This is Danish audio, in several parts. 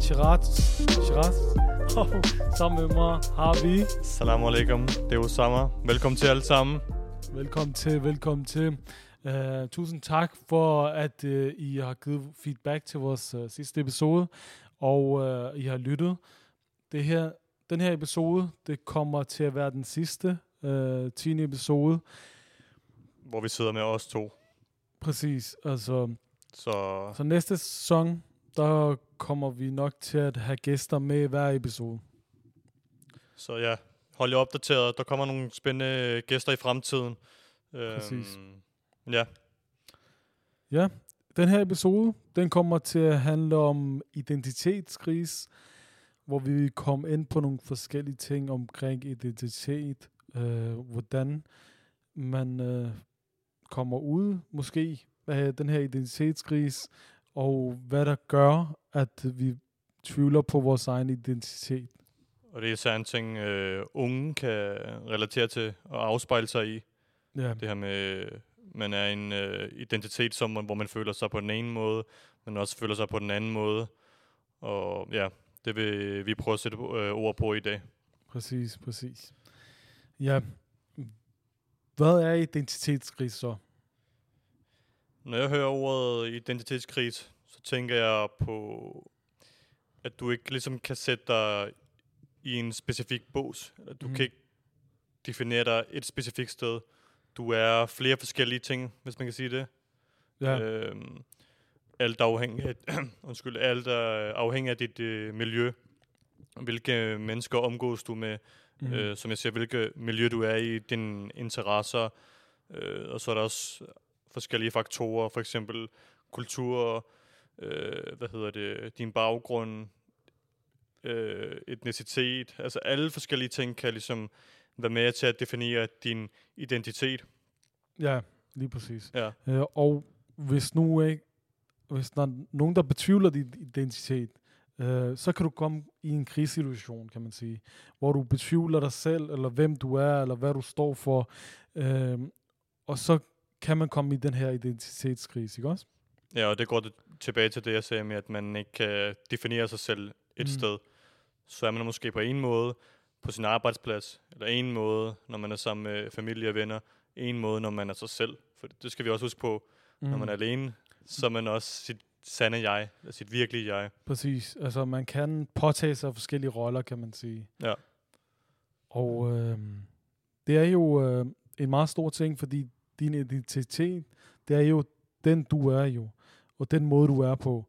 Shiraz. Shiraz. Og sammen med mig har vi... Salam alaikum. Det er Osama. Velkommen til alle sammen. Velkommen til, velkommen til. Uh, tusind tak for, at uh, I har givet feedback til vores uh, sidste episode, og uh, I har lyttet. Det her, den her episode, det kommer til at være den sidste, uh, 10. episode. Hvor vi sidder med os to. Præcis, altså... Så, Så næste sæson, der kommer vi nok til at have gæster med i hver episode. så ja, hold jer opdateret. Der kommer nogle spændende gæster i fremtiden. Præcis. Øhm, ja, Ja, den her episode, den kommer til at handle om identitetskris, hvor vi vil komme ind på nogle forskellige ting omkring identitet, øh, hvordan man øh, kommer ud måske af den her identitetskris, og hvad der gør, at vi tvivler på vores egen identitet. og det er især en ting, øh, unge kan relatere til og afspejle sig i. Ja, Det her med, man er en øh, identitet, som, hvor man føler sig på den ene måde, men også føler sig på den anden måde. Og ja, det vil vi prøve at sætte øh, ord på i dag. præcis, præcis. Ja, hvad er identitetskris så? Når jeg hører ordet identitetskris, så tænker jeg på, at du ikke ligesom kan sætte dig i en specifik bås. Eller Du mm. kan ikke definere dig et specifikt sted. Du er flere forskellige ting, hvis man kan sige det. Ja, Øhm, alt afhængig af, undskyld, alt er afhængig af dit øh, miljø. Hvilke mennesker omgås du med, mm. øh, som jeg siger, hvilke miljø du er i, dine interesser, øh, og så er der også forskellige faktorer, for eksempel kultur, øh, hvad hedder det, din baggrund, øh, etnicitet, altså alle forskellige ting kan ligesom være med til at definere din identitet. ja lige præcis. Ja. Øh, og hvis nu ikke, hvis der er nogen, der betvivler din identitet, øh, så kan du komme i en krisesituation, kan man sige, hvor du betvivler dig selv, eller hvem du er, eller hvad du står for, øh, og så kan man komme i den her identitetskrise, ikke også? Ja, og det går det tilbage til det, jeg sagde med, at man ikke kan definere sig selv et Mm. mm. sted. Så er man måske på en måde på sin arbejdsplads, eller en måde, når man er sammen med familie og venner, en måde, når man er sig selv. For det skal vi også huske på, mm. når man er alene, så er man også sit sande jeg, eller sit virkelige jeg. Præcis. Altså, man kan påtage sig forskellige roller, kan man sige. Ja. Og øh, det er jo øh, en meget stor ting, fordi din identitet, det er jo den, du er jo. Og den måde, du er på.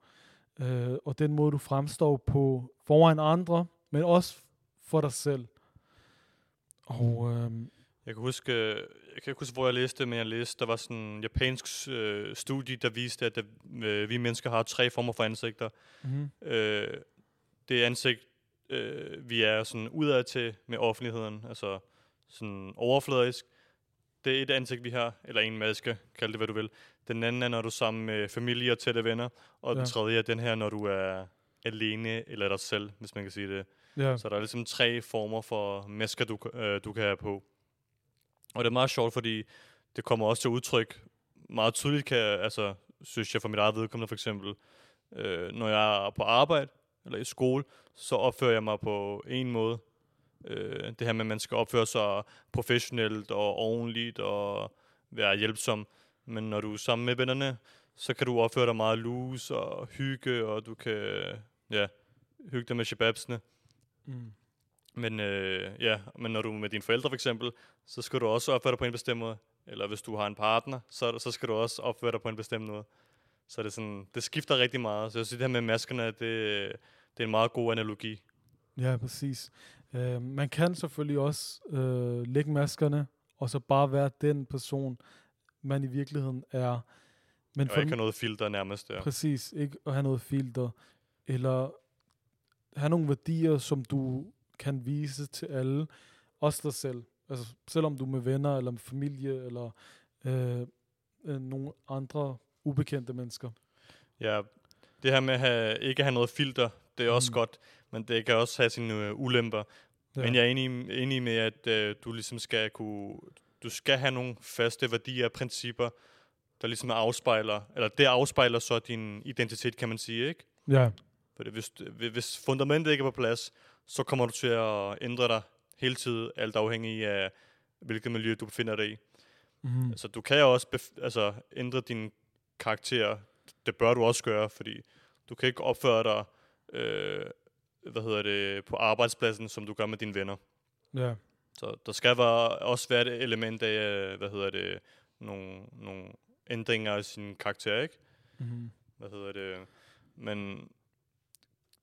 Øh, og den måde, du fremstår på foran andre, men også for dig selv. Og øh, Jeg kan huske, jeg kan ikke huske, hvor jeg læste det, men jeg læste, der var sådan en japansk øh, studie, der viste, at der, øh, vi mennesker har tre former for ansigter. mm, øh, det ansigt, øh, vi er sådan udad til med offentligheden, altså sådan overfladisk. Det er et ansigt, vi har, eller en maske, kald det hvad du vil. Den anden er, når du er sammen med familie og tætte venner, og ja. Den tredje er den her, når du er alene eller dig selv, hvis man kan sige det. ja, Så der er ligesom tre former for masker, du, øh, du kan have på. Og det er meget sjovt, fordi det kommer også til udtryk meget tydeligt, kan, jeg- altså, synes jeg for mit eget vedkommende for eksempel, øh, når jeg er på arbejde eller i skole, så opfører jeg mig på en måde. Øh, det her med, at man skal opføre sig professionelt og ordentligt og være hjælpsom. Men når du er sammen med vennerne, så kan du opføre dig meget loose og hygge, og du kan ja, hygge dig med shababsene. mm, Men øh, ja, men når du er med dine forældre for eksempel, så skal du også opføre dig på en bestemt måde. Eller hvis du har en partner, så, så skal du også opføre dig på en bestemt måde. Så det, er sådan, det skifter rigtig meget. Så jeg synes, det her med maskerne, det, det er en meget god analogi. ja, præcis. Øh, man kan selvfølgelig også øh, lægge maskerne, og så bare være den person, man i virkeligheden er. Men Og ikke have noget filter nærmest der. Præcis, ikke at have noget filter, eller have nogle værdier, som du kan vise til alle, også dig selv. Altså, selvom du er med venner, eller med familie, eller øh, øh, nogle andre ubekendte mennesker. Ja, det her med at have, ikke have noget filter, det er også mm. godt, men det kan også have sine øh, ulemper. Ja. Men jeg er enig, enig med, at øh, du ligesom skal kunne, du skal have nogle faste værdier og principper, der ligesom afspejler, eller det afspejler så din identitet, kan man sige, ikke? Ja. For det, hvis, hvis fundamentet ikke er på plads, så kommer du til at ændre dig hele tiden, alt afhængig af, hvilket miljø du befinder dig i. Mm. Så du kan jo også bef- altså, ændre din karakter. Det bør du også gøre, fordi du kan ikke opføre dig øh, hvad hedder det, på arbejdspladsen, som du gør med dine venner. Ja. Så der skal være, også være et element af, øh, hvad hedder det, nogle, nogle ændringer i sin karakter, ikke? Mm. Hvad hedder det? Men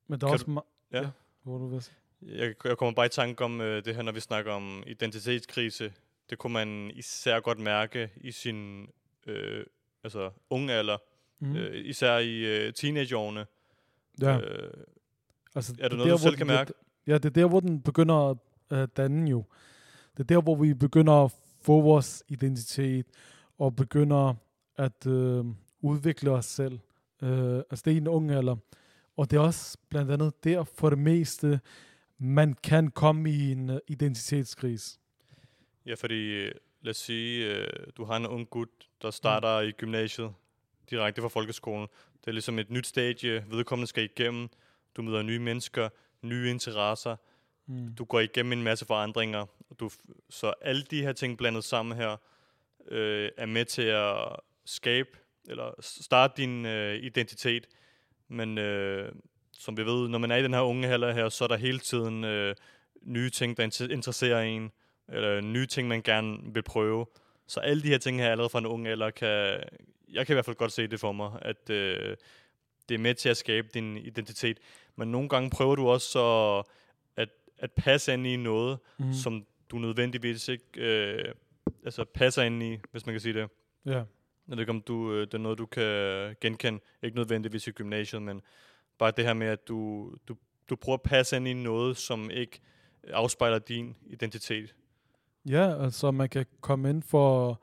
Men der er også... Ma- Ja. Hvor du vil jeg, jeg kommer bare i tanke om øh, det her, når vi snakker om identitetskrise. Det kunne man især godt mærke i sin øh, altså, unge alder. Mm. Øh, især i øh, teenageårene. ja. Øh, Altså, Er det det noget, du hvor selv kan mærke? Ja, det er der, hvor den begynder at øh, danne jo. Det er der, hvor vi begynder at få vores identitet, og begynder at øh, udvikle os selv. Øh, altså, det er i en ung alder. Og det er også blandt andet der, for det meste, man kan komme i en øh, identitetskrise. ja, fordi øh, lad os sige, øh, du har en ung gut, der starter mm. i gymnasiet direkte fra folkeskolen. Det er ligesom et nyt stadie, vedkommende skal igennem. Du møder nye mennesker, nye interesser. Mm. du går igennem en masse forandringer. og Du, så alle de her ting blandet sammen her, øh, er med til at skabe, eller starte din øh, identitet. Men øh, som vi ved, når man er i den her unge alder her, så er der hele tiden øh, nye ting, der inter- interesserer en, eller nye ting, man gerne vil prøve. Så alle de her ting her allerede fra en ung alder, kan, jeg kan i hvert fald godt se det for mig, at øh, det er med til at skabe din identitet. Men nogle gange prøver du også så at, at passe ind i noget, Mm. som du nødvendigvis ikke øh, altså passer ind i, hvis man kan sige det. Ja. Jeg ved ikke, om du, øh, det er noget, du kan genkende. Ikke nødvendigvis i gymnasiet, men bare det her med, at du, du, du prøver at passe ind i noget, som ikke afspejler din identitet. Ja, altså man kan komme ind for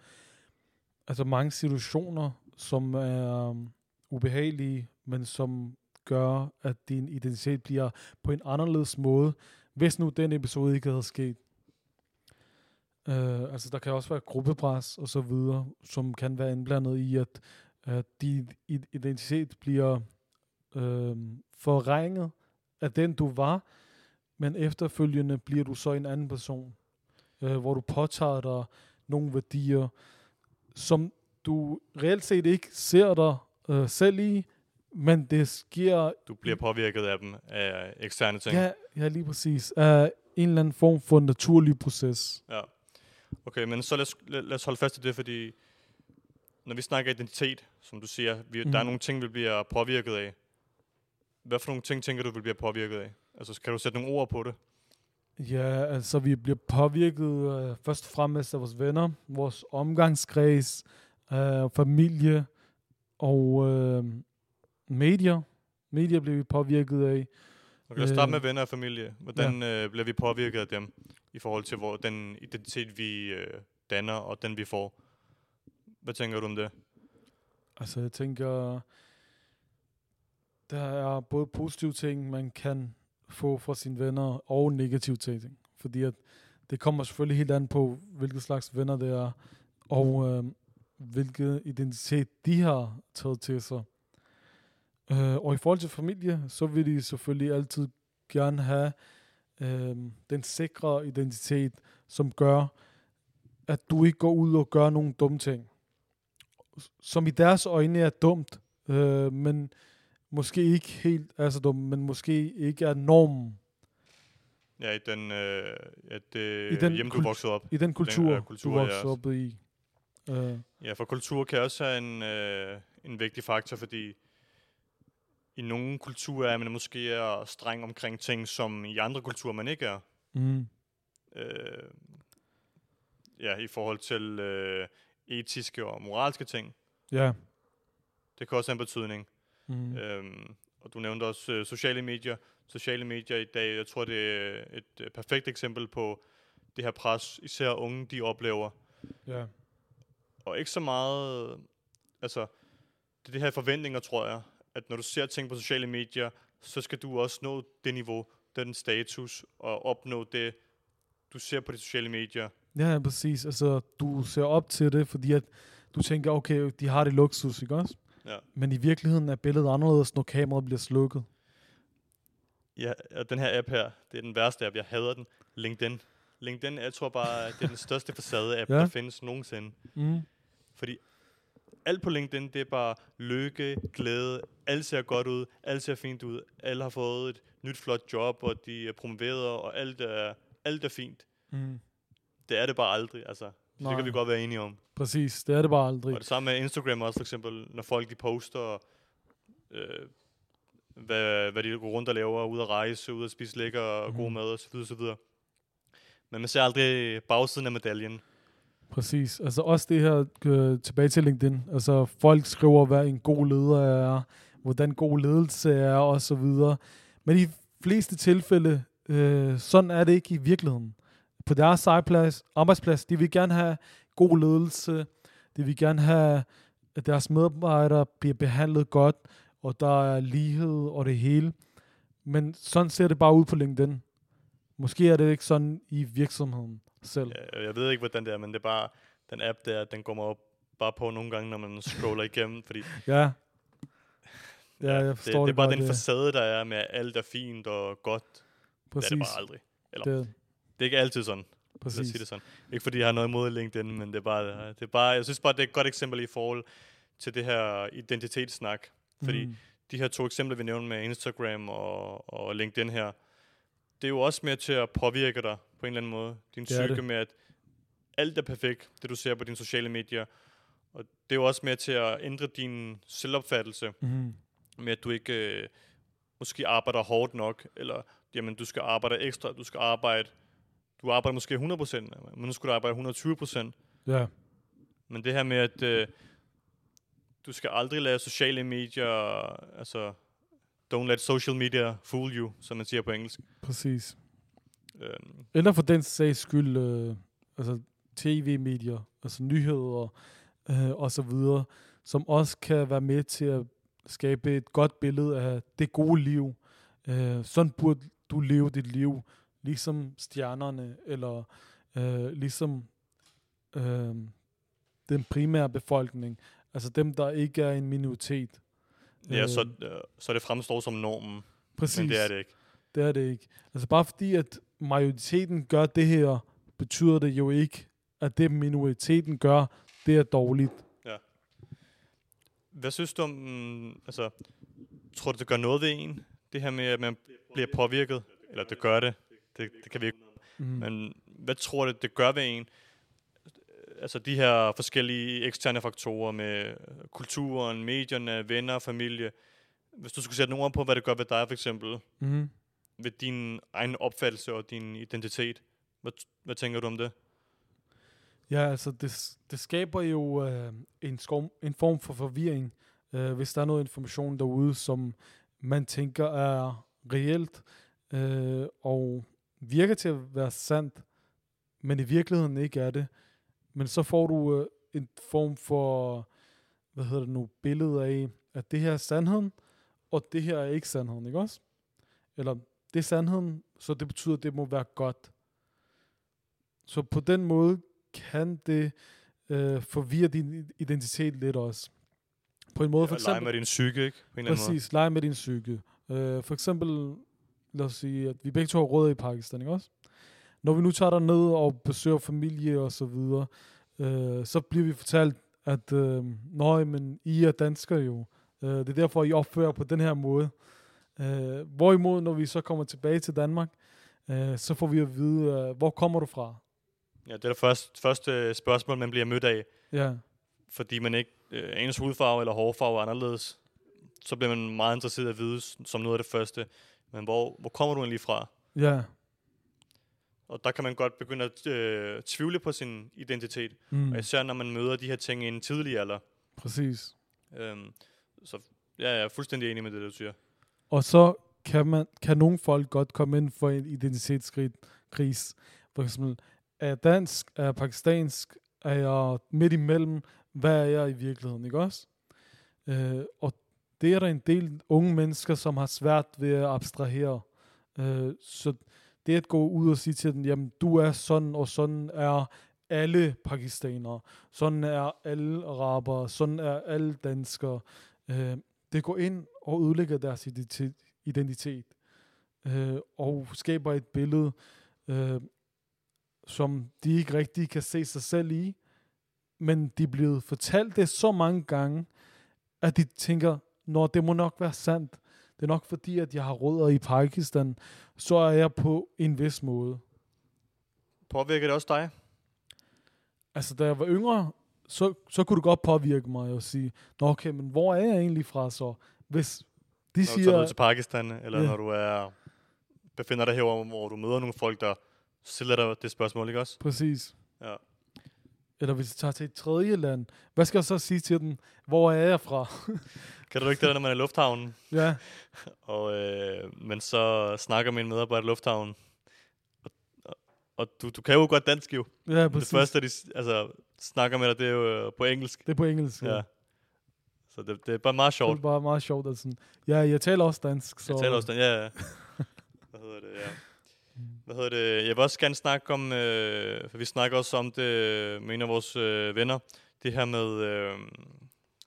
altså mange situationer, som er um, ubehagelige, men som gør, at din identitet bliver på en anderledes måde, hvis nu den episode ikke havde sket. Uh, altså der kan også være gruppepres og så videre, som kan være indblandet i, at, at din identitet bliver uh, forringet af den du var, men efterfølgende bliver du så en anden person øh, hvor du påtager dig nogle værdier, som du reelt set ikke ser dig øh, selv i, men det sker Du bliver påvirket af dem, af eksterne ting. ja, ja, lige præcis af en eller anden form for naturlig proces. Ja. Okay, men så lad os, lad, lad os holde fast i det, fordi når vi snakker identitet, som du siger, vi, mm. der er Mhm. nogle ting, vi bliver påvirket af. Hvad for nogle ting tænker du, vi bliver påvirket af? Altså, kan du sætte nogle ord på det? Ja, altså vi bliver påvirket øh, først og fremmest af vores venner, vores omgangskreds, øh, familie og øh, medier. Medier bliver vi påvirket af. Okay, lad os starte Øh, med venner og familie. Hvordan ja. øh, bliver vi påvirket af dem, i forhold til hvor, den identitet, vi øh, danner, og den, vi får? Hvad tænker du om det? Altså, jeg tænker, der er både positive ting, man kan få fra sine venner, og negative ting. Fordi at det kommer selvfølgelig helt an på, hvilke slags venner det er, og øh, hvilken identitet de har taget til sig. Øh, og i forhold til familie, så vil de selvfølgelig altid gerne have øh, den sikre identitet, som gør, at du ikke går ud og gør nogle dumme ting som i deres øjne er dumt, øh, men måske ikke helt er så dumt, men måske ikke er normen Ja, i den, øh, ja, det I den hjem, du voksede op. i den kultur, øh, kultur, du ja. voksede op i. Øh, Ja, for kultur kan også have en, øh, en vigtig faktor, fordi i nogle kulturer er man måske er streng omkring ting, som i andre kulturer man ikke er. mm, Øh, ja, i forhold til øh, etiske og moralske ting. ja. Det kan også have en betydning. Mm. Øhm, og du nævnte også øh, sociale medier. Sociale medier i dag, jeg tror, det er et øh, perfekt eksempel på det her pres, især unge, de oplever. ja. Og ikke så meget, altså, det er det her forventninger, tror jeg, at når du ser ting på sociale medier, så skal du også nå det niveau, den status, og opnå det, du ser på de sociale medier. Ja, præcis. Altså, du ser op til det, fordi at du tænker, okay, de har det luksus, ikke også? Ja. Men i virkeligheden er billedet anderledes, når kameraet bliver slukket. Ja, og den her app her, det er den værste app. Jeg hader den. LinkedIn. LinkedIn, jeg tror bare, det er den største facade-app, Ja. ja. der findes nogensinde. Mm. Fordi alt på LinkedIn, det er bare lykke, glæde, alt ser godt ud, alt ser fint ud, alle har fået et nyt flot job, og de er promoveret, og alt er, alt er fint. Mm. Det er det bare aldrig, altså. Det Nej. kan vi godt være enige om. Præcis, det er det bare aldrig. Og det samme med Instagram også, for eksempel, når folk de poster, øh, hvad, hvad de går rundt og laver, ude at rejse, ude at spise lækker og god Mhm. mad osv. osv. Men man ser aldrig bagsiden af medaljen. Præcis. Altså også det her, øh, tilbage til LinkedIn. Altså folk skriver, hvad en god leder er, hvordan god ledelse er, og så videre. Men i fleste tilfælde, øh, sådan er det ikke i virkeligheden. På deres arbejdsplads, arbejdsplads, de vil gerne have god ledelse, de vil gerne have, at deres medarbejdere bliver behandlet godt, og der er lighed og det hele. Men sådan ser det bare ud på LinkedIn. Måske er det ikke sådan i virksomheden selv. Jeg, jeg ved ikke, hvordan det er, men det er bare, den app der, den mig op bare på nogle gange, når man scroller igennem, fordi Ja. Ja, jeg det, forstår det, er bare den facade, der er med, at alt er fint og godt. Præcis. Det er det bare aldrig. Eller, Det, det er ikke altid sådan. Præcis. Lad sige det sådan. Ikke fordi jeg har noget imod LinkedIn, men det er bare, det er bare, jeg synes bare, det er et godt eksempel i forhold til det her identitetssnak. Fordi Mm. de her to eksempler, vi nævnte med Instagram og, og LinkedIn her, det er jo også med til at påvirke dig på en eller anden måde. Din Det psyke det. med, at alt er perfekt, det du ser på dine sociale medier. Og det er jo også med til at ændre din selvopfattelse Mm. med, at du ikke øh, måske arbejder hårdt nok, eller jamen, du skal arbejde ekstra, du skal arbejde, du arbejder måske 100%, men nu skal du arbejde 120%. Ja, Men det her med, at øh, du skal aldrig lade sociale medier, altså, don't let social media fool you, som man siger på engelsk. præcis. Øhm, Eller for den sags skyld, øh, altså tv-medier, altså nyheder øh, og så videre, som også kan være med til at skabe et godt billede af det gode liv. Øh, sådan burde du leve dit liv, ligesom stjernerne, eller øh, ligesom øh, den primære befolkning. Altså dem, der ikke er en minoritet. Ja, så, Øh, øh, så det fremstår som normen, Præcis. men det er det ikke. Det er det ikke. Altså bare fordi, at majoriteten gør det her, betyder det jo ikke, at det minoriteten gør, det er dårligt. Hvad synes du om, mm, altså, tror du, det gør noget ved en? Det her med, at man bliver påvirket? Eller det gør det. Det, det kan vi ikke. Mm. Men hvad tror du, det gør ved en? Altså de her forskellige eksterne faktorer med øh, kulturen, medierne, venner, familie. Hvis du skulle sætte nogle ord på, hvad det gør ved dig for eksempel, Mm. ved din egen opfattelse og din identitet. Hvad, hvad tænker du om det? Ja, altså det, det skaber jo øh, en, skov, en form for forvirring, øh, hvis der er noget information derude, som man tænker er reelt øh, og virker til at være sandt, men i virkeligheden ikke er det. Men så får du øh, en form for, hvad hedder det nu, billede af, at det her er sandheden, og det her er ikke sandheden, ikke også? Eller det er sandheden, så det betyder, at det må være godt. Så på den måde kan det øh, forvirre din identitet lidt også. På en måde, for At lege eksempel... med din psyke, ikke? På en eller anden måde. Præcis, lege med din psyke. Øh, for eksempel, lad os sige, at vi begge to har rødder i Pakistan, ikke også? Når vi nu tager der ned og besøger familie og så videre, øh, så bliver vi fortalt, at øh, nøj, men I er danskere jo. Øh, det er derfor, I opfører på den her måde. Øh, hvorimod, når vi så kommer tilbage til Danmark, øh, så får vi at vide, øh, hvor kommer du fra? Ja, det er det første, første spørgsmål, man bliver mødt af. Ja, fordi man ikke, øh, ens hudfarve eller hårfarve er anderledes, så bliver man meget interesseret at vide som noget af det første. Men hvor, hvor kommer du egentlig fra? ja. Og der kan man godt begynde at øh, tvivle på sin identitet. Mm. Og især når man møder de her ting i en tidlig alder. præcis. Øhm, så ja, jeg er fuldstændig enig med det, du siger. Og så kan, man, kan nogle folk godt komme ind for en identitetskris. For eksempel, er jeg dansk, er jeg pakistansk, er jeg midt imellem, hvad er jeg i virkeligheden, ikke også? Øh, og det er der en del unge mennesker, som har svært ved at abstrahere. Øh, så det at gå ud og sige til dem, jamen du er sådan, og sådan er alle pakistanere, sådan er alle arabere, sådan er alle danskere. Øh, det går ind og ødelægger deres identitet, identitet øh, og skaber et billede, øh, som de ikke rigtig kan se sig selv i, men de er blevet fortalt det så mange gange, at de tænker, når det må nok være sandt. Det er nok fordi, at jeg har rødder i Pakistan, så er jeg på en vis måde. Påvirker det også dig? Altså, da jeg var yngre, så, så kunne det godt påvirke mig at sige, Nå okay, men hvor er jeg egentlig fra så? Hvis de når siger... du tager ud til Pakistan, eller Ja. når du er befinder dig herovre, hvor du møder nogle folk, der stiller dig det spørgsmål, ikke også? Præcis. Ja. Eller hvis jeg tager til et tredje land, hvad skal jeg så sige til dem? Hvor er jeg fra? Kan du ikke det, der, når man er i lufthavnen, ja, og øh, men så snakker en medarbejder i lufthavnen, og, og, og du, du kan jo godt dansk jo. ja Men Det præcis. første, de altså, snakker med dig, det er jo øh, på engelsk. Det er på engelsk. Ja. Så det, det er bare meget Det sjovt. er bare meget sjovt. Sådan, ja, jeg taler også dansk. Så, Jeg taler også den, ja, ja. Hvad hedder det, ja. Hvad hedder det? Jeg vil også gerne snakke om, øh, for vi snakker også om det med en af vores øh, venner, det her med, øh,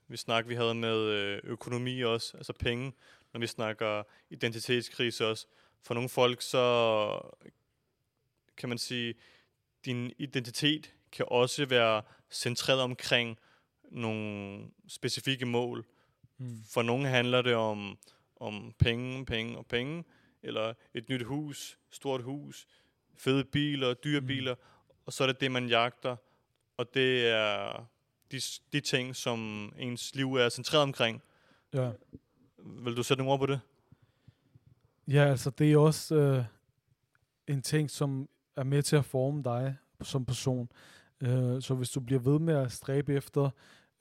vi snakker, vi havde med øh, økonomi også, altså penge, når vi snakker identitetskrise også. For nogle folk, så kan man sige, din identitet kan også være centreret omkring nogle specifikke mål. Mm. For nogle handler det om, om penge, penge og penge, eller et nyt hus, stort hus, fede biler, dyre Mm. biler, og så er det det, man jagter, og det er de, de ting, som ens liv er centreret omkring. Ja. Vil du sætte nogle ord på det? ja, altså det er også øh, en ting, som er med til at forme dig som person. Øh, så hvis du bliver ved med at stræbe efter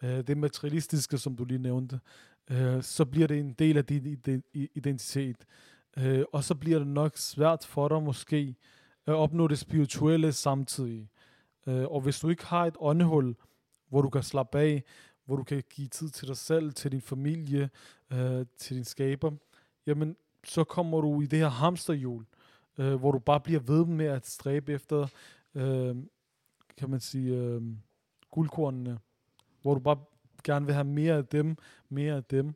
øh, det materialistiske, som du lige nævnte, øh, så bliver det en del af din identitet. Øh, og så bliver det nok svært for dig måske at opnå det spirituelle samtidig. Øh, og hvis du ikke har et åndehul, hvor du kan slappe af, hvor du kan give tid til dig selv, til din familie, øh, til din skaber, jamen så kommer du i det her hamsterhjul, øh, hvor du bare bliver ved med at stræbe efter, øh, kan man sige, øh, guldkornene, hvor du bare gerne vil have mere af dem, mere af dem,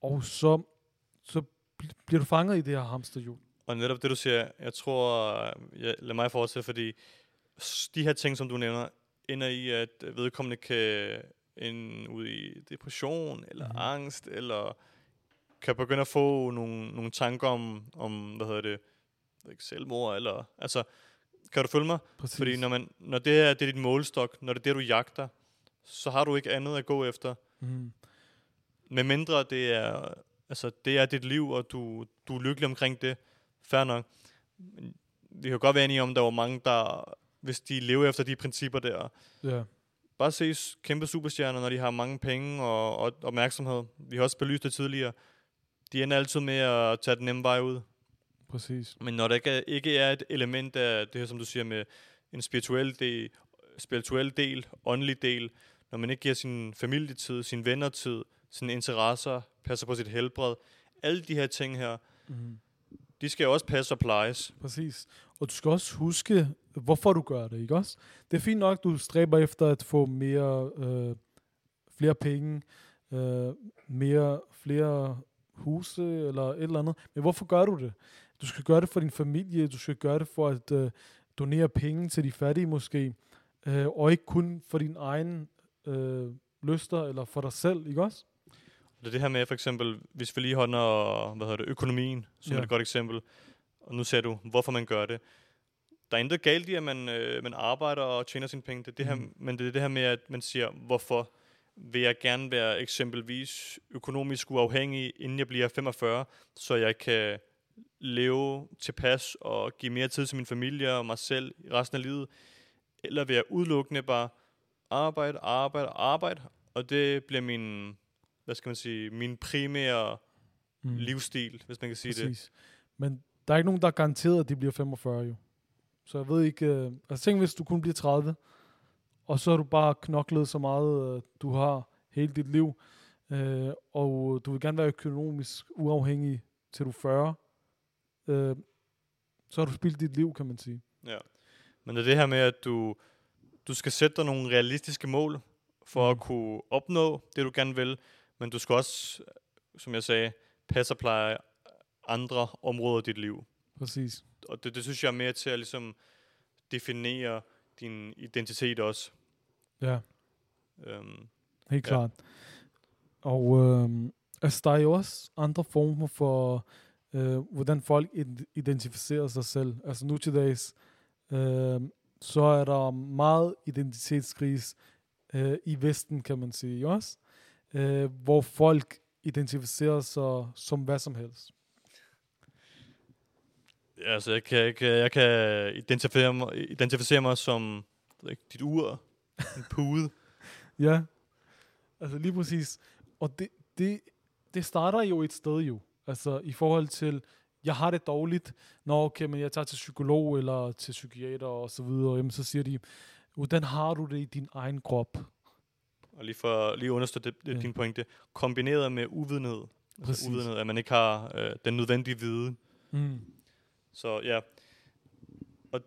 og så, så bl- bliver du fanget i det her hamsterhjul. Og netop det, du siger, jeg tror, øh, jeg, ja, lad mig fortsætte, fordi de her ting, som du nævner, ender i, at vedkommende kan ende ud i depression, eller mm-hmm. angst, eller kan begynde at få nogle, nogle tanker om, om, hvad hedder det, ikke, selvmord, eller, altså, kan du følge mig? Præcis. Fordi når, man, når det her det er dit målestok, når det er det, du jagter, så har du ikke andet at gå efter. mm, Med mindre det er, altså, det er dit liv, og du, du er lykkelig omkring det. Fair nok. Men vi kan godt være enige om, der var mange, der, hvis de lever efter de principper der, ja, bare ses kæmpe superstjerner, når de har mange penge og, og opmærksomhed. Vi har også belyst det tidligere. De ender altid med at tage den nemme vej ud. præcis. Men når der ikke er, ikke er et element af det her, som du siger, med en spirituel del, spirituel del, åndelig del, når man ikke giver sin familietid, sin vennertid, sine interesser, passer på sit helbred, alle de her ting her, Mm. de skal jo også passe og plejes. Præcis. Og du skal også huske, hvorfor du gør det, ikke også? Det er fint nok, at du stræber efter at få mere, øh, flere penge, øh, mere, flere huse eller et eller andet. Men hvorfor gør du det? Du skal gøre det for din familie, du skal gøre det for at øh, donere penge til de fattige måske, øh, og ikke kun for din egen øh, lyster eller for dig selv, ikke også? Det er det her med for eksempel, hvis vi lige holder hvad hedder det, økonomien, som Ja. er et godt eksempel, og nu ser du, hvorfor man gør det. Der er intet galt i, at man, øh, man arbejder og tjener sine penge, det er det her, Mhm. men det er det her med, at man siger, hvorfor vil jeg gerne være eksempelvis økonomisk uafhængig, inden jeg bliver 45, så jeg kan leve tilpas og give mere tid til min familie og mig selv i resten af livet, eller vil jeg udelukkende bare arbejde, arbejde, arbejde, og det bliver min, hvad skal man sige, min primære Mm. livsstil, hvis man kan sige det. Præcis. Men der er ikke nogen, der er garanteret, at de bliver 45 jo. Så jeg ved ikke... Øh, altså tænk, hvis du kun bliver 30, og så har du bare knoklet så meget, øh, du har hele dit liv, øh, og du vil gerne være økonomisk uafhængig til du er 40, øh, så har du spildt dit liv, kan man sige. Ja. Men det er det her med, at du, du skal sætte dig nogle realistiske mål for at kunne opnå det, du gerne vil, men du skal også, som jeg sagde, passe og pleje andre områder i dit liv. Præcis. Og det, det synes jeg er mere til at ligesom definere din identitet også. Ja, Øhm, helt Ja. klart. Og øh, altså, der er jo også andre former for, øh, hvordan folk id- identificerer sig selv. Altså nu til dags, øh, så er der meget identitetskris øh, i Vesten, kan man sige, også? Øh, hvor folk identificerer sig som hvad som helst. Altså, jeg kan, jeg kan, jeg kan identificere, mig, identificere mig som ikke, dit ur, en pude. Ja, altså lige præcis. Og det, det, det starter jo et sted jo. Altså i forhold til, jeg har det dårligt, når okay, men jeg tager til psykolog eller til psykiater og så videre, jamen, så siger de, hvordan har du det i din egen krop? Og lige for lige understøtte det, det, Ja. din pointe, kombineret med uvidenhed. Præcis. Altså uvidenhed, at man ikke har øh, den nødvendige viden. Mm. Så ja. Og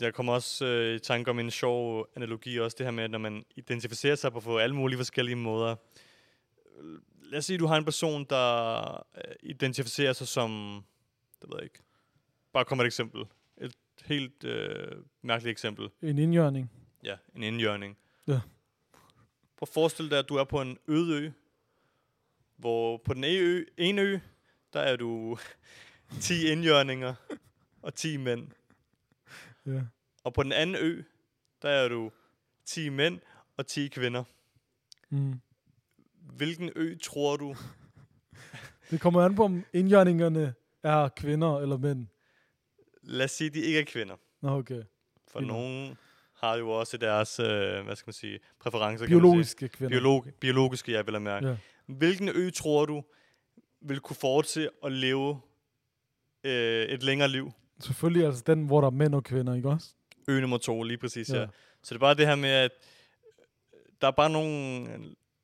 der kommer også øh, i tanke om en sjov analogi også, det her med, at når man identificerer sig på, på alle mulige forskellige måder. Lad os sige, at du har en person, der øh, identificerer sig som, det ved jeg ikke, bare kom et eksempel. Et helt øh, mærkeligt eksempel. En indjørning. Ja, en indjørning. Ja. Prøv at forestille dig, at du er på en øde ø, hvor på den ene ø, ene ø, der er du 10 indjørninger og 10 mænd. Ja. Og på den anden ø, der er du 10 mænd og 10 kvinder. Mm. Hvilken ø tror du? Det kommer an på, om indjørningerne er kvinder eller mænd. Lad os sige, at de ikke er kvinder. Nå, okay. For Kvinder. nogen har jo også deres, øh, hvad skal man sige, præferencer. Biologiske Kan kvinder. man sige. Biolog, biologiske, jeg vil have mærke. Ja. Hvilken ø tror du vil kunne fortsætte at leve øh, et længere liv? Selvfølgelig altså den, hvor der er mænd og kvinder, ikke også? Ø nummer to, lige præcis, ja. Ja. Så det er bare det her med, at der er bare nogle,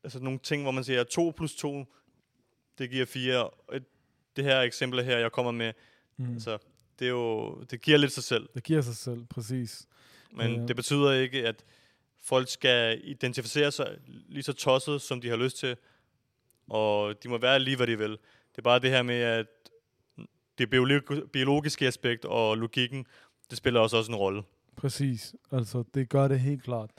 altså nogle ting, hvor man siger, at 2 plus 2, det giver 4. Og et- Det her eksempel her, jeg kommer med, Mm. altså, det, er jo, det giver lidt sig selv. Det giver sig selv, præcis. Men ja. det betyder ikke, at folk skal identificere sig lige så tosset, som de har lyst til. Og de må være lige, hvad de vil. Det er bare det her med, at det biolog- biologiske aspekt og logikken, det spiller også, også en rolle. Præcis. Altså, det gør det helt klart.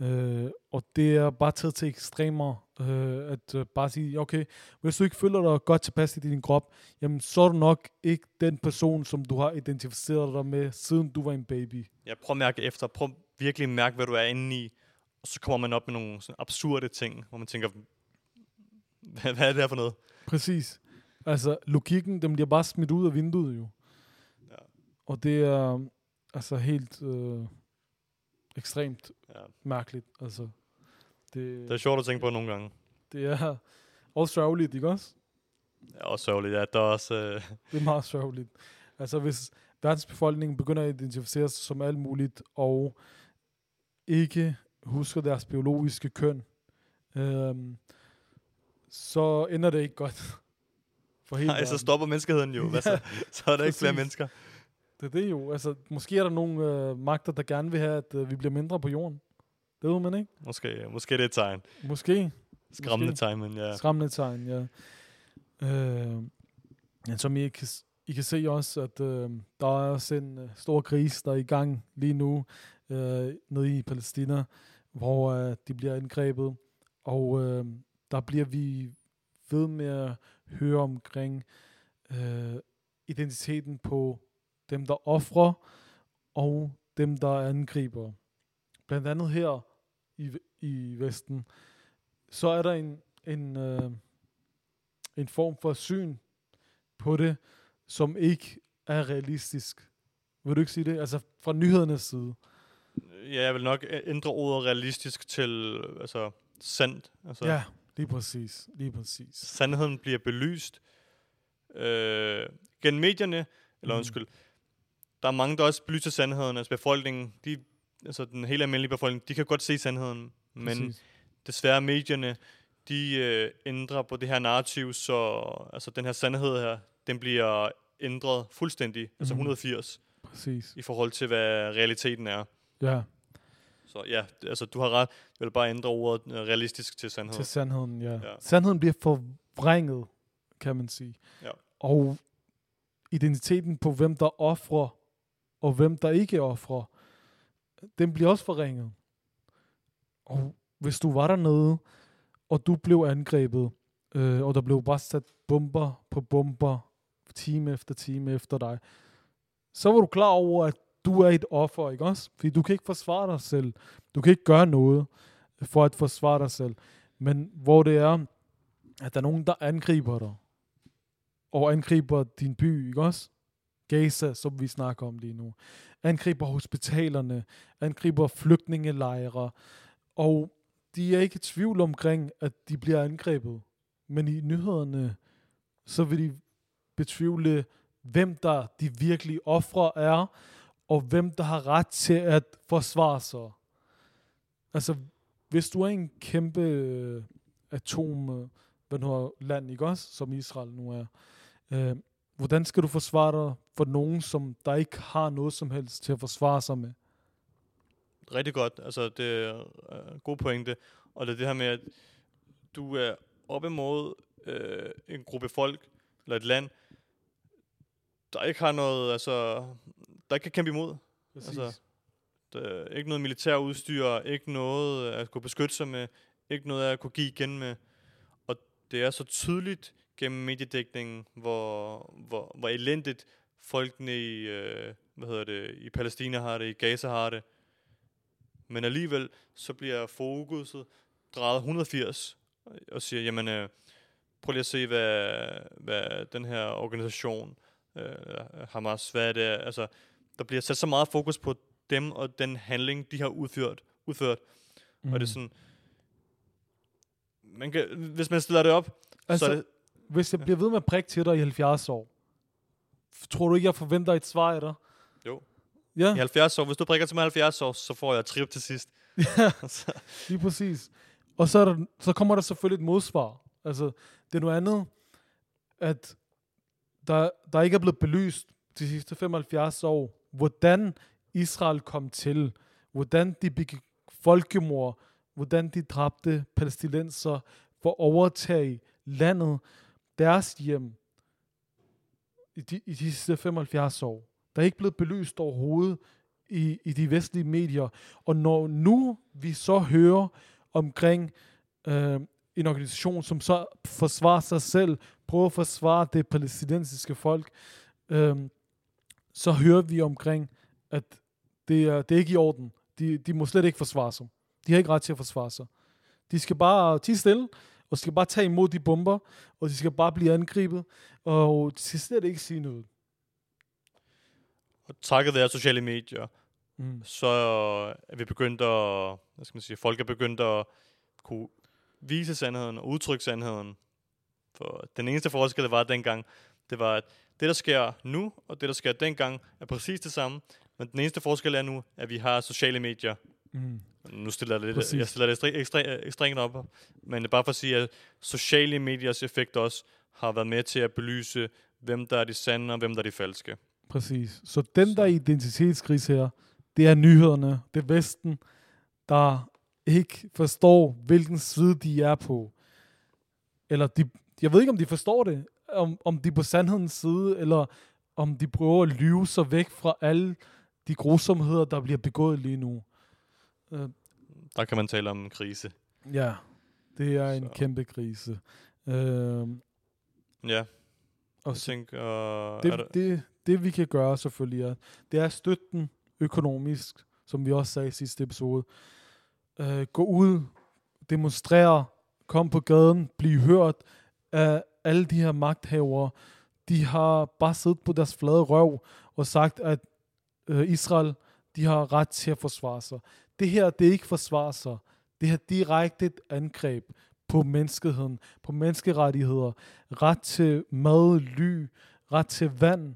Øh, og det er bare taget til ekstremer, øh, at øh, bare sige, okay, hvis du ikke føler dig godt tilpas i din krop, jamen så er du nok ikke den person, som du har identificeret dig med, siden du var en baby. Ja, prøv at mærke efter. Prøv virkelig mærke, hvad du er inde i. Og så kommer man op med nogle sådan absurde ting, hvor man tænker, hvad, hvad er det her for noget? Præcis. Altså, logikken, den bliver bare smidt ud af vinduet jo. Ja. Og det er altså helt øh, ekstremt Ja. mærkeligt. Altså, det, Det er sjovt at tænke på nogle gange. det er også sørgeligt, ikke også? Ja, også sørgeligt. Ja, der er også... Øh, Det er meget sørgeligt. Altså hvis verdensbefolkningen begynder at identificere sig som alt muligt, og ikke husker deres biologiske køn, øhm, så ender det ikke godt for hele nej, så verden. stopper menneskeheden jo. Hvad så? så er der ikke flere præcis. mennesker. Det er det jo. Altså, måske er der nogle øh, magter, der gerne vil have, at øh, vi bliver mindre på jorden. Det ved man ikke. Måske, måske det er et tegn. Måske. Skræmmende Måske. tegn, men ja. Ja. Skræmmende tegn, ja. Øh, men som I kan, I kan se også, at øh, der er også en øh, stor krise, der er i gang lige nu øh, nede i Palæstina, hvor øh, de bliver angrebet. Og øh, der bliver vi ved med at høre omkring øh, identiteten på dem, der offrer, og dem, der angriber. Blandt andet her i, i Vesten, så er der en, en, øh, en form for syn på det, som ikke er realistisk. Vil du ikke sige det? Altså fra nyhedernes side. Ja, jeg vil nok ændre ordet realistisk til altså, sandt. Altså, Ja, lige præcis. Lige præcis. Sandheden bliver belyst øh, gennem medierne, eller Mhm. undskyld. Der er mange, der også belyser sandheden. Altså befolkningen, de, altså den helt almindelige befolkning, de kan godt se sandheden. Men Præcis. desværre medierne, de øh, ændrer på det her narrativ, så altså, den her sandhed her, den bliver ændret fuldstændig, altså Mhm. 180, Præcis. i forhold til, hvad realiteten er. Ja. Så ja, altså du har ret. Jeg vil bare ændre ordet øh, realistisk til sandhed. til sandheden, ja. Ja. Sandheden bliver forvrænget, kan man sige. Ja. Og identiteten på, hvem der offrer, og hvem der ikke offrer, den bliver også forringet. Og hvis du var dernede, og du blev angrebet, øh, og der blev bare sat bomber på bomber, time efter time efter dig, så var du klar over, at du er et offer, ikke også? Fordi du kan ikke forsvare dig selv. Du kan ikke gøre noget for at forsvare dig selv. Men hvor det er, at der er nogen, der angriber dig, og angriber din by, ikke også? Gaza, som vi snakker om lige nu. Angriber hospitalerne, angriber flygtningelejre, og de er ikke i tvivl omkring, at de bliver angrebet. Men i nyhederne, så vil de betvivle, hvem der de virkelige ofre er, og hvem der har ret til at forsvare sig. Altså, hvis du er en kæmpe øh, atom, øh, hvad nu er, land, ikke også, som Israel nu er, øh, hvordan skal du forsvare dig for nogen, som der ikke har noget som helst til at forsvare sig med? Rigtig godt. Altså, det er øh, gode pointe. Og det er det her med, at du er op imod øh, en gruppe folk, eller et land, der ikke har noget, altså, der ikke kan kæmpe imod. Præcis. Altså, Der er ikke noget militær udstyr, ikke noget at kunne beskytte sig med, ikke noget at kunne give igen med. Og det er så tydeligt gennem mediedækningen, hvor, hvor, hvor elendigt folkene i, øh, hvad hedder det, i Palæstina har det, i Gaza har det. Men alligevel, så bliver fokuset drejet 180 og siger, jamen, øh, prøv lige at se, hvad, hvad den her organisation, øh, Hamas, hvad er det, altså, der bliver sat så meget fokus på dem og den handling, de har udført, udført. Mm. og det er sådan, man kan, hvis man stiller det op, altså, altså, så er det, hvis jeg bliver ved med at prikke til dig i 70 år, tror du ikke, jeg forventer et svar af dig? Jo. Ja, i 70 år, hvis du prikker til mig 70 år, så får jeg et trip til sidst. Så- lige præcis. Og så, er der, så kommer der selvfølgelig et modsvar. Altså, det er noget andet, at der, der ikke er blevet belyst de sidste 75 år, hvordan Israel kom til, hvordan de begik folkemord, hvordan de dræbte palæstinenser for at overtage landet, deres hjem, i de, i de sidste 75 år. Der er ikke blevet belyst overhovedet i, i de vestlige medier. Og når nu vi så hører omkring øh, en organisation, som så forsvarer sig selv, prøver at forsvare det palæstinensiske folk, øh, så hører vi omkring, at det er, det er ikke i orden. De, de må slet ikke forsvare sig. De har ikke ret til at forsvare sig. De skal bare tige stille, og skal bare tage imod de bomber, og de skal bare blive angrebet, og de skal slet ikke sige noget. Og takket være sociale medier, Mm. så er vi begyndt at, hvad skal man sige, folk er begyndt at kunne vise sandheden og udtrykke sandheden. For den eneste forskel, der var dengang, det var, at det, der sker nu, og det, der sker dengang, er præcis det samme. Men den eneste forskel er nu, at vi har sociale medier. Mm. Nu stiller jeg, lidt, Præcis. jeg stiller det ekstre, ekstre, ekstremt op, men det er bare for at sige, at sociale mediers effekt også har været med til at belyse, hvem der er de sande og hvem der er de falske. Præcis. Så den der identitetskrise her, det er nyhederne, det er Vesten, der ikke forstår, hvilken side de er på. Eller de, jeg ved ikke, om de forstår det, om, om de er på sandhedens side, eller om de prøver at lyve sig væk fra alle de grusomheder, der bliver begået lige nu. Øh, Der kan man tale om en krise. ja, det er en Så. kæmpe krise. Øh, Ja, og jeg tænker, er det, der, det, det vi kan gøre selvfølgelig er, det er at støtte den økonomisk, som vi også sagde i sidste episode. Øh, gå ud, demonstrere, kom på gaden, bliv hørt af alle de her magthavere. De har bare siddet på deres flade røv og sagt, at øh, Israel, de har ret til at forsvare sig. Det her, det er ikke forsvare sig. Det her er direkte et angreb på menneskeheden, på menneskerettigheder, ret til mad, ly, ret til vand.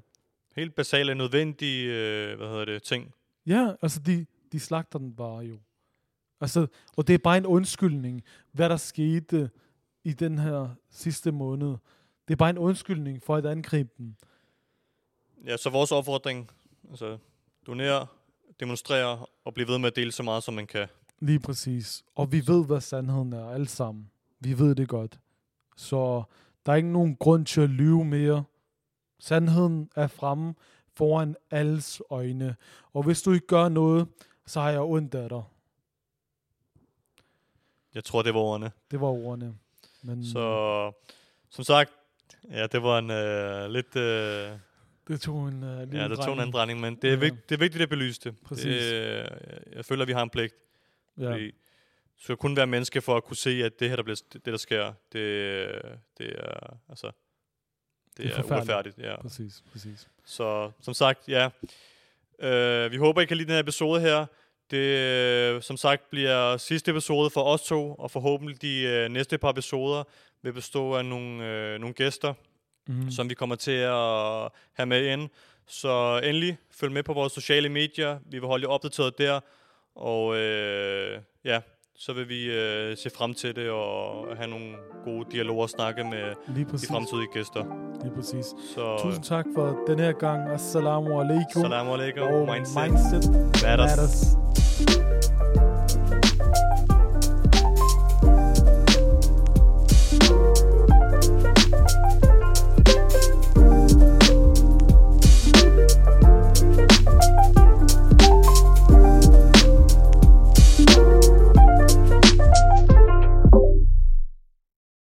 helt basale, nødvendige, øh, hvad hedder det, ting. Ja, altså de, de slagter den bare jo. Altså, og det er bare en undskyldning, hvad der skete i den her sidste måned. Det er bare en undskyldning for at angribe dem. Ja, så vores opfordring, altså donere, demonstrere og blive ved med at dele så meget, som man kan. Lige præcis. Og vi ved, hvad sandheden er, alle sammen. Vi ved det godt. Så der er ikke nogen grund til at lyve mere. Sandheden er fremme foran alles øjne. Og hvis du ikke gør noget, så har jeg ondt af dig. Jeg tror, det var ordene. Det var ordene. Men Så som sagt, ja, det var en øh, lidt... Øh, det tog en uh, lille ja, der tog en anden drejning, men det er, Ja. vigt, det er vigtigt at belyse det. Præcis. Det, øh, jeg føler, at vi har en pligt. Ja, Fordi du skal kun være menneske for at kunne se, at det her, der, bliver, det, der sker, det, det er, altså, det, Det er er, uretfærdigt. Ja. præcis, præcis. Så som sagt, ja. Øh, vi håber, I kan lide den her episode her. Det, øh, som sagt, bliver sidste episode for os to, og forhåbentlig de øh, næste par episoder vil bestå af nogle, øh, nogle gæster, Mm. som vi kommer til at have med ind. Så endelig, følg med på vores sociale medier. Vi vil holde jer opdateret der. Og øh, ja, så vil vi øh, se frem til det og have nogle gode dialoger og snakke med de fremtidige gæster. Lige præcis. Så Tusind tak for den her gang. Assalamu alaikum. salam alaikum. Og Mindset mindset matters. matters.